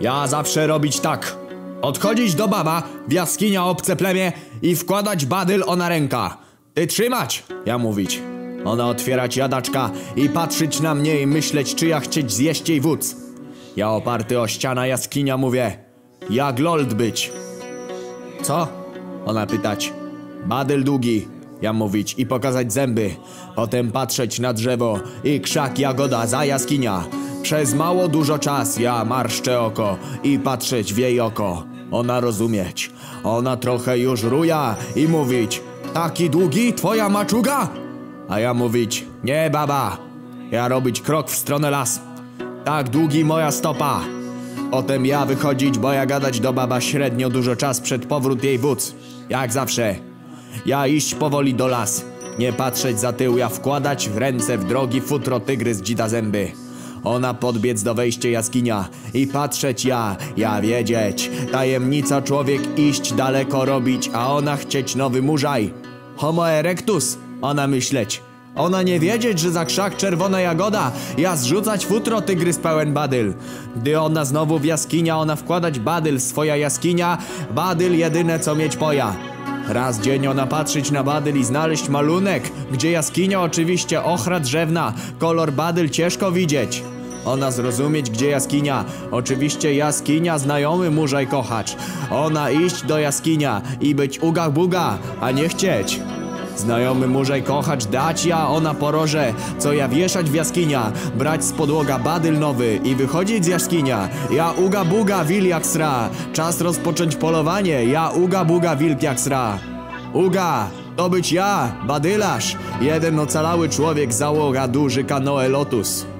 Ja zawsze robić tak. Odchodzić do baba, w jaskinia obce plemię i wkładać badyl ona ręka. Ty trzymać, ja mówić. Ona otwierać jadaczka i patrzeć na mnie i myśleć, czy ja chcieć zjeść jej wódz. Ja oparty o ściana jaskinia mówię, jak lold być. Co? Ona pytać. Badyl długi. Ja mówić i pokazać zęby. Potem patrzeć na drzewo i krzak jagoda za jaskinia. Przez mało dużo czas ja marszczę oko i patrzeć w jej oko. Ona rozumieć. Ona trochę już ruja i mówić. Taki długi twoja maczuga? A ja mówić. Nie baba. Ja robić krok w stronę las. Tak długi moja stopa. Potem ja wychodzić, bo ja gadać do baba średnio dużo czas przed powrót jej wódz. Jak zawsze. Ja iść powoli do las. Nie patrzeć za tył, ja wkładać ręce w drogi futro tygrys dzida zęby. Ona podbiec do wejścia jaskinia i patrzeć ja, ja wiedzieć. Tajemnica człowiek iść daleko robić, a ona chcieć nowy murzaj. Homo erectus, ona myśleć. Ona nie wiedzieć, że za krzak czerwona jagoda, ja zrzucać futro tygrys pełen badyl. Gdy ona znowu w jaskinia, ona wkładać badyl, swoja jaskinia, badyl jedyne co mieć poja. Raz dzień ona patrzeć na badyl i znaleźć malunek, gdzie jaskinia oczywiście ochra drzewna, kolor badyl ciężko widzieć. Ona zrozumieć, gdzie jaskinia. Oczywiście jaskinia, znajomy murzaj kochacz. Ona iść do jaskinia i być ugach buga, a nie chcieć. Znajomy murzej kochacz dać ja ona poroże, co ja wieszać w jaskinia, brać z podłoga badyl nowy i wychodzić z jaskinia. Ja uga buga wil jak sra, czas rozpocząć polowanie, ja uga buga wilk jak sra. Uga, to być ja, badylarz, jeden ocalały człowiek załoga duży kanoe Lotus.